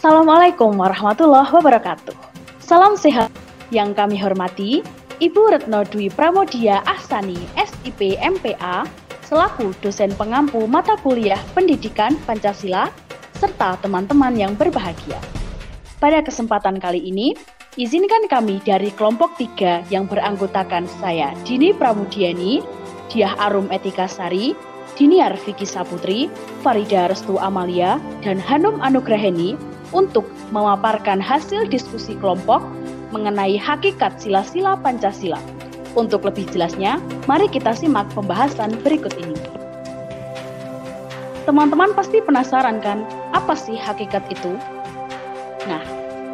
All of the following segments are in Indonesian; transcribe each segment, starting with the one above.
Assalamualaikum warahmatullahi wabarakatuh. Salam sehat yang kami hormati Ibu Retno Dwi Pramodia Ahsani, SIP MPA, selaku dosen pengampu mata kuliah Pendidikan Pancasila, serta teman-teman yang berbahagia. Pada kesempatan kali ini, izinkan kami dari kelompok tiga yang beranggotakan saya, Dini Pramudiani, Diah Arum Etika Sari, Diniar Vicky Saputri, Farida Restu Amalia, dan Hanum Anugraheni untuk memaparkan hasil diskusi kelompok mengenai hakikat sila-sila Pancasila. Untuk lebih jelasnya, mari kita simak pembahasan berikut ini. Teman-teman pasti penasaran kan, apa sih hakikat itu? Nah,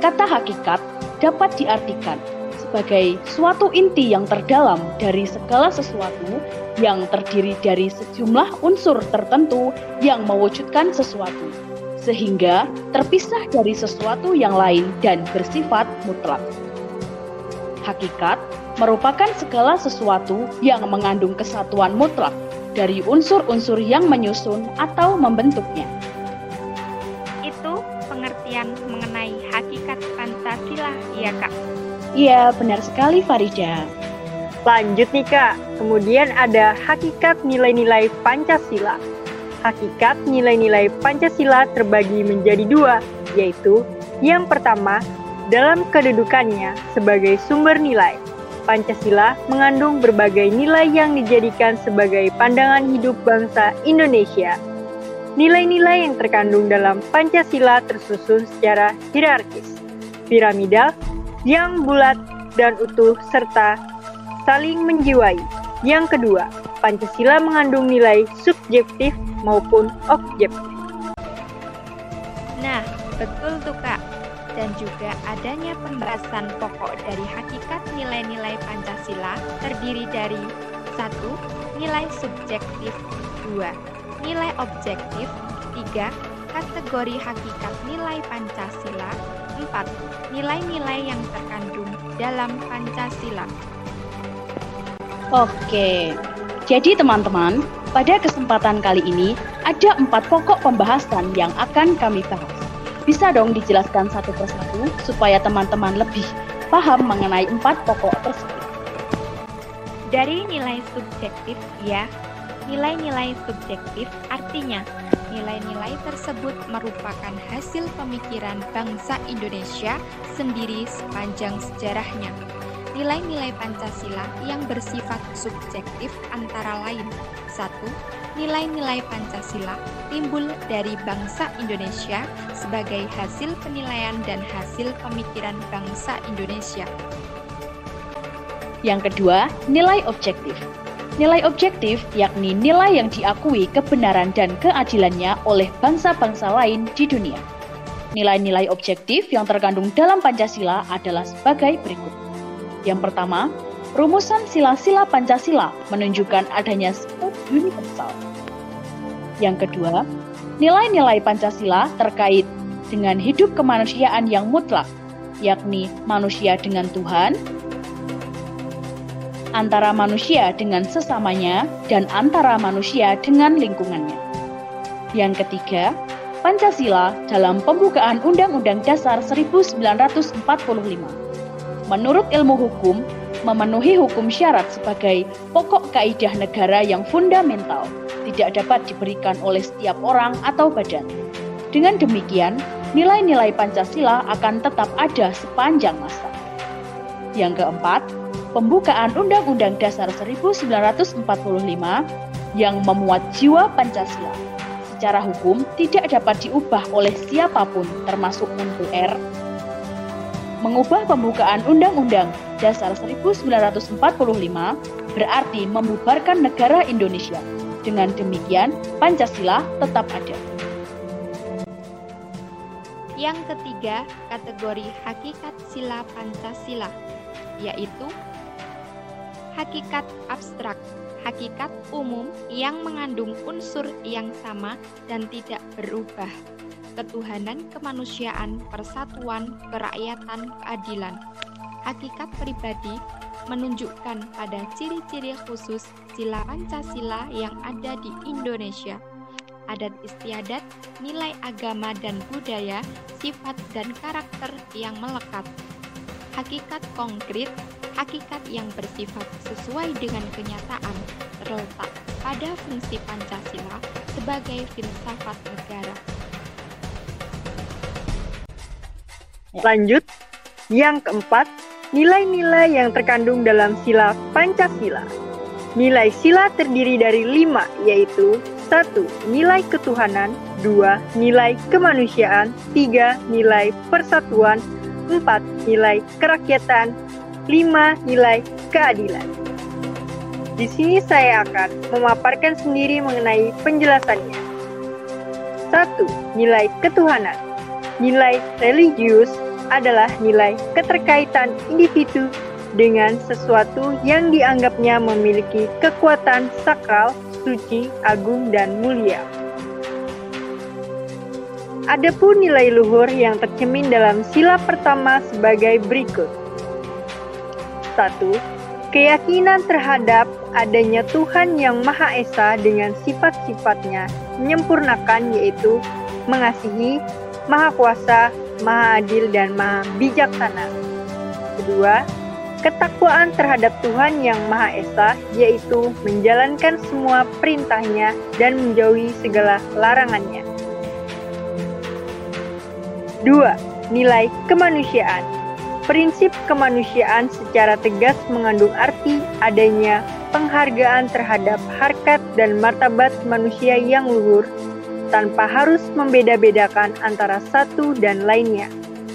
kata hakikat dapat diartikan sebagai suatu inti yang terdalam dari segala sesuatu yang terdiri dari sejumlah unsur tertentu yang mewujudkan sesuatu, sehingga terpisah dari sesuatu yang lain dan bersifat mutlak. Hakikat merupakan segala sesuatu yang mengandung kesatuan mutlak dari unsur-unsur yang menyusun atau membentuknya. Itu pengertian mengenai hakikat Pancasila, ya Kak? Iya, benar sekali Farida. Lanjut nih Kak, kemudian ada hakikat nilai-nilai Pancasila. Hakikat nilai-nilai Pancasila terbagi menjadi dua, yaitu yang pertama, dalam kedudukannya sebagai sumber nilai, Pancasila mengandung berbagai nilai yang dijadikan sebagai pandangan hidup bangsa Indonesia. Nilai-nilai yang terkandung dalam Pancasila tersusun secara hierarkis, piramidal, yang bulat dan utuh serta saling menjiwai. Yang kedua, Pancasila mengandung nilai subjektif maupun objektif. Nah, betul tuh Kak dan juga adanya pembahasan pokok dari hakikat nilai-nilai Pancasila terdiri dari satu Nilai subjektif 2. Nilai objektif 3. Kategori hakikat nilai Pancasila 4. Nilai-nilai yang terkandung dalam Pancasila Oke, jadi teman-teman, pada kesempatan kali ini ada empat pokok pembahasan yang akan kami bahas. Bisa dong dijelaskan satu persatu supaya teman-teman lebih paham mengenai empat pokok tersebut. Dari nilai subjektif, ya, nilai-nilai subjektif artinya nilai-nilai tersebut merupakan hasil pemikiran bangsa Indonesia sendiri sepanjang sejarahnya. Nilai-nilai Pancasila yang bersifat subjektif antara lain satu, Nilai-nilai Pancasila timbul dari bangsa Indonesia sebagai hasil penilaian dan hasil pemikiran bangsa Indonesia. Yang kedua, nilai objektif. Nilai objektif yakni nilai yang diakui kebenaran dan keadilannya oleh bangsa-bangsa lain di dunia. Nilai-nilai objektif yang terkandung dalam Pancasila adalah sebagai berikut. Yang pertama, Rumusan sila-sila Pancasila menunjukkan adanya sifat universal. Yang kedua, nilai-nilai Pancasila terkait dengan hidup kemanusiaan yang mutlak, yakni manusia dengan Tuhan, antara manusia dengan sesamanya, dan antara manusia dengan lingkungannya. Yang ketiga, Pancasila dalam pembukaan Undang-Undang Dasar 1945. Menurut ilmu hukum, memenuhi hukum syarat sebagai pokok kaidah negara yang fundamental, tidak dapat diberikan oleh setiap orang atau badan. Dengan demikian, nilai-nilai Pancasila akan tetap ada sepanjang masa. Yang keempat, pembukaan Undang-Undang Dasar 1945 yang memuat jiwa Pancasila. Secara hukum tidak dapat diubah oleh siapa pun termasuk MPR Mengubah pembukaan Undang-Undang Dasar 1945 berarti membubarkan negara Indonesia. Dengan demikian, Pancasila tetap ada. Yang ketiga, kategori hakikat sila Pancasila, yaitu hakikat abstrak, hakikat umum yang mengandung unsur yang sama dan tidak berubah ketuhanan, kemanusiaan, persatuan, kerakyatan, keadilan. Hakikat pribadi menunjukkan pada ciri-ciri khusus sila Pancasila yang ada di Indonesia. adat istiadat, nilai agama dan budaya, sifat dan karakter yang melekat. Hakikat konkret, hakikat yang bersifat sesuai dengan kenyataan, terletak pada fungsi Pancasila sebagai filsafat negara. Lanjut, yang keempat, nilai-nilai yang terkandung dalam sila Pancasila. Nilai sila terdiri dari lima, yaitu satu, Nilai ketuhanan dua, Nilai kemanusiaan tiga, Nilai persatuan empat, Nilai kerakyatan lima, Nilai keadilan. Di sini saya akan memaparkan sendiri mengenai penjelasannya. Satu, Nilai ketuhanan Nilai religius adalah nilai keterkaitan individu dengan sesuatu yang dianggapnya memiliki kekuatan sakral, suci, agung, dan mulia. Adapun nilai luhur yang tercemin dalam sila pertama sebagai berikut. 1. Keyakinan terhadap adanya Tuhan yang Maha Esa dengan sifat-sifatnya menyempurnakan yaitu mengasihi, maha kuasa, maha adil, dan maha bijaksana. Kedua, ketakwaan terhadap Tuhan yang Maha Esa, yaitu menjalankan semua perintahnya dan menjauhi segala larangannya. Dua, nilai kemanusiaan. Prinsip kemanusiaan secara tegas mengandung arti adanya penghargaan terhadap harkat dan martabat manusia yang luhur tanpa harus membeda-bedakan antara satu dan lainnya,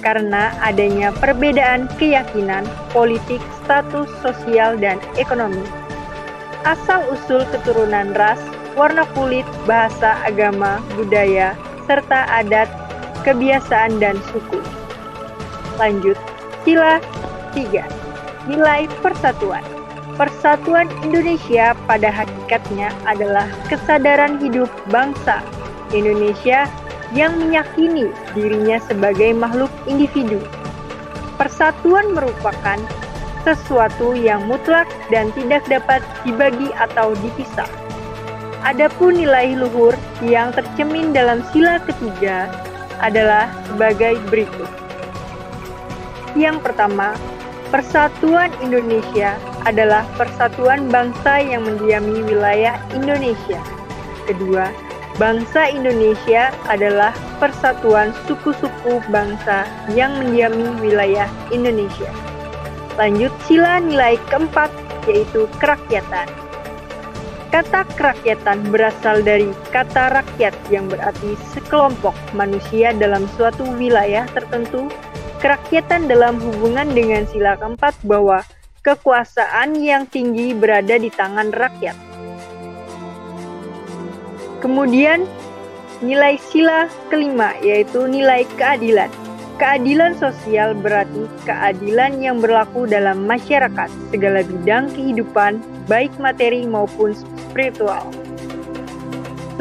karena adanya perbedaan keyakinan, politik, status sosial, dan ekonomi. Asal-usul keturunan ras, warna kulit, bahasa, agama, budaya, serta adat, kebiasaan, dan suku. Lanjut, sila 3. Nilai persatuan. Persatuan Indonesia pada hakikatnya adalah kesadaran hidup bangsa Indonesia yang meyakini dirinya sebagai makhluk individu. Persatuan merupakan sesuatu yang mutlak dan tidak dapat dibagi atau dipisah. Adapun nilai luhur yang tercemin dalam sila ketiga adalah sebagai berikut. Yang pertama, Persatuan Indonesia adalah persatuan bangsa yang mendiami wilayah Indonesia. Kedua, Bangsa Indonesia adalah persatuan suku-suku bangsa yang mendiami wilayah Indonesia. Lanjut sila nilai keempat yaitu kerakyatan. Kata kerakyatan berasal dari kata rakyat yang berarti sekelompok manusia dalam suatu wilayah tertentu. Kerakyatan dalam hubungan dengan sila keempat bahwa kekuasaan yang tinggi berada di tangan rakyat Kemudian nilai sila kelima yaitu nilai keadilan. Keadilan sosial berarti keadilan yang berlaku dalam masyarakat segala bidang kehidupan baik materi maupun spiritual.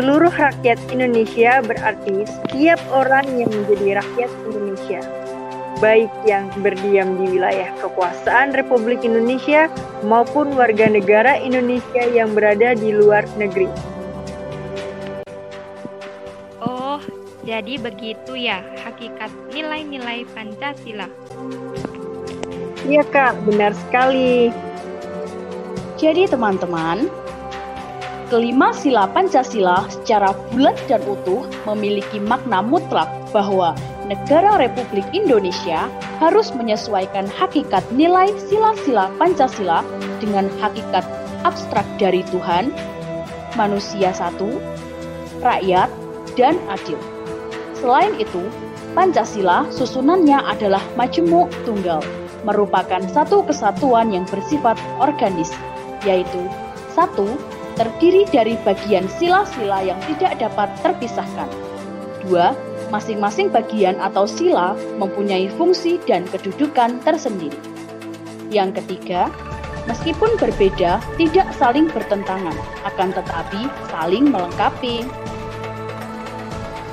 Seluruh rakyat Indonesia berarti setiap orang yang menjadi rakyat Indonesia, baik yang berdiam di wilayah kekuasaan Republik Indonesia maupun warga negara Indonesia yang berada di luar negeri. Jadi begitu ya hakikat nilai-nilai Pancasila. Iya kak, benar sekali. Jadi teman-teman, kelima sila Pancasila secara bulat dan utuh memiliki makna mutlak bahwa negara Republik Indonesia harus menyesuaikan hakikat nilai sila-sila Pancasila dengan hakikat abstrak dari Tuhan, manusia satu, rakyat, dan adil. Selain itu, Pancasila susunannya adalah majemuk tunggal, merupakan satu kesatuan yang bersifat organis, yaitu satu terdiri dari bagian sila-sila yang tidak dapat terpisahkan. Dua, masing-masing bagian atau sila mempunyai fungsi dan kedudukan tersendiri. Yang ketiga, meskipun berbeda, tidak saling bertentangan, akan tetapi saling melengkapi.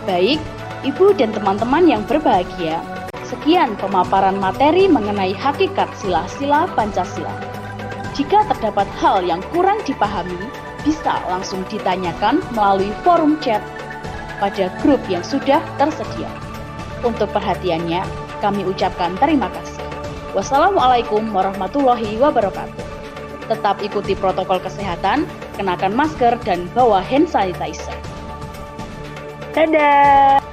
Baik, Ibu dan teman-teman yang berbahagia, sekian pemaparan materi mengenai hakikat sila-sila Pancasila. Jika terdapat hal yang kurang dipahami, bisa langsung ditanyakan melalui forum chat pada grup yang sudah tersedia. Untuk perhatiannya, kami ucapkan terima kasih. Wassalamualaikum warahmatullahi wabarakatuh. Tetap ikuti protokol kesehatan, kenakan masker, dan bawa hand sanitizer. Dadah!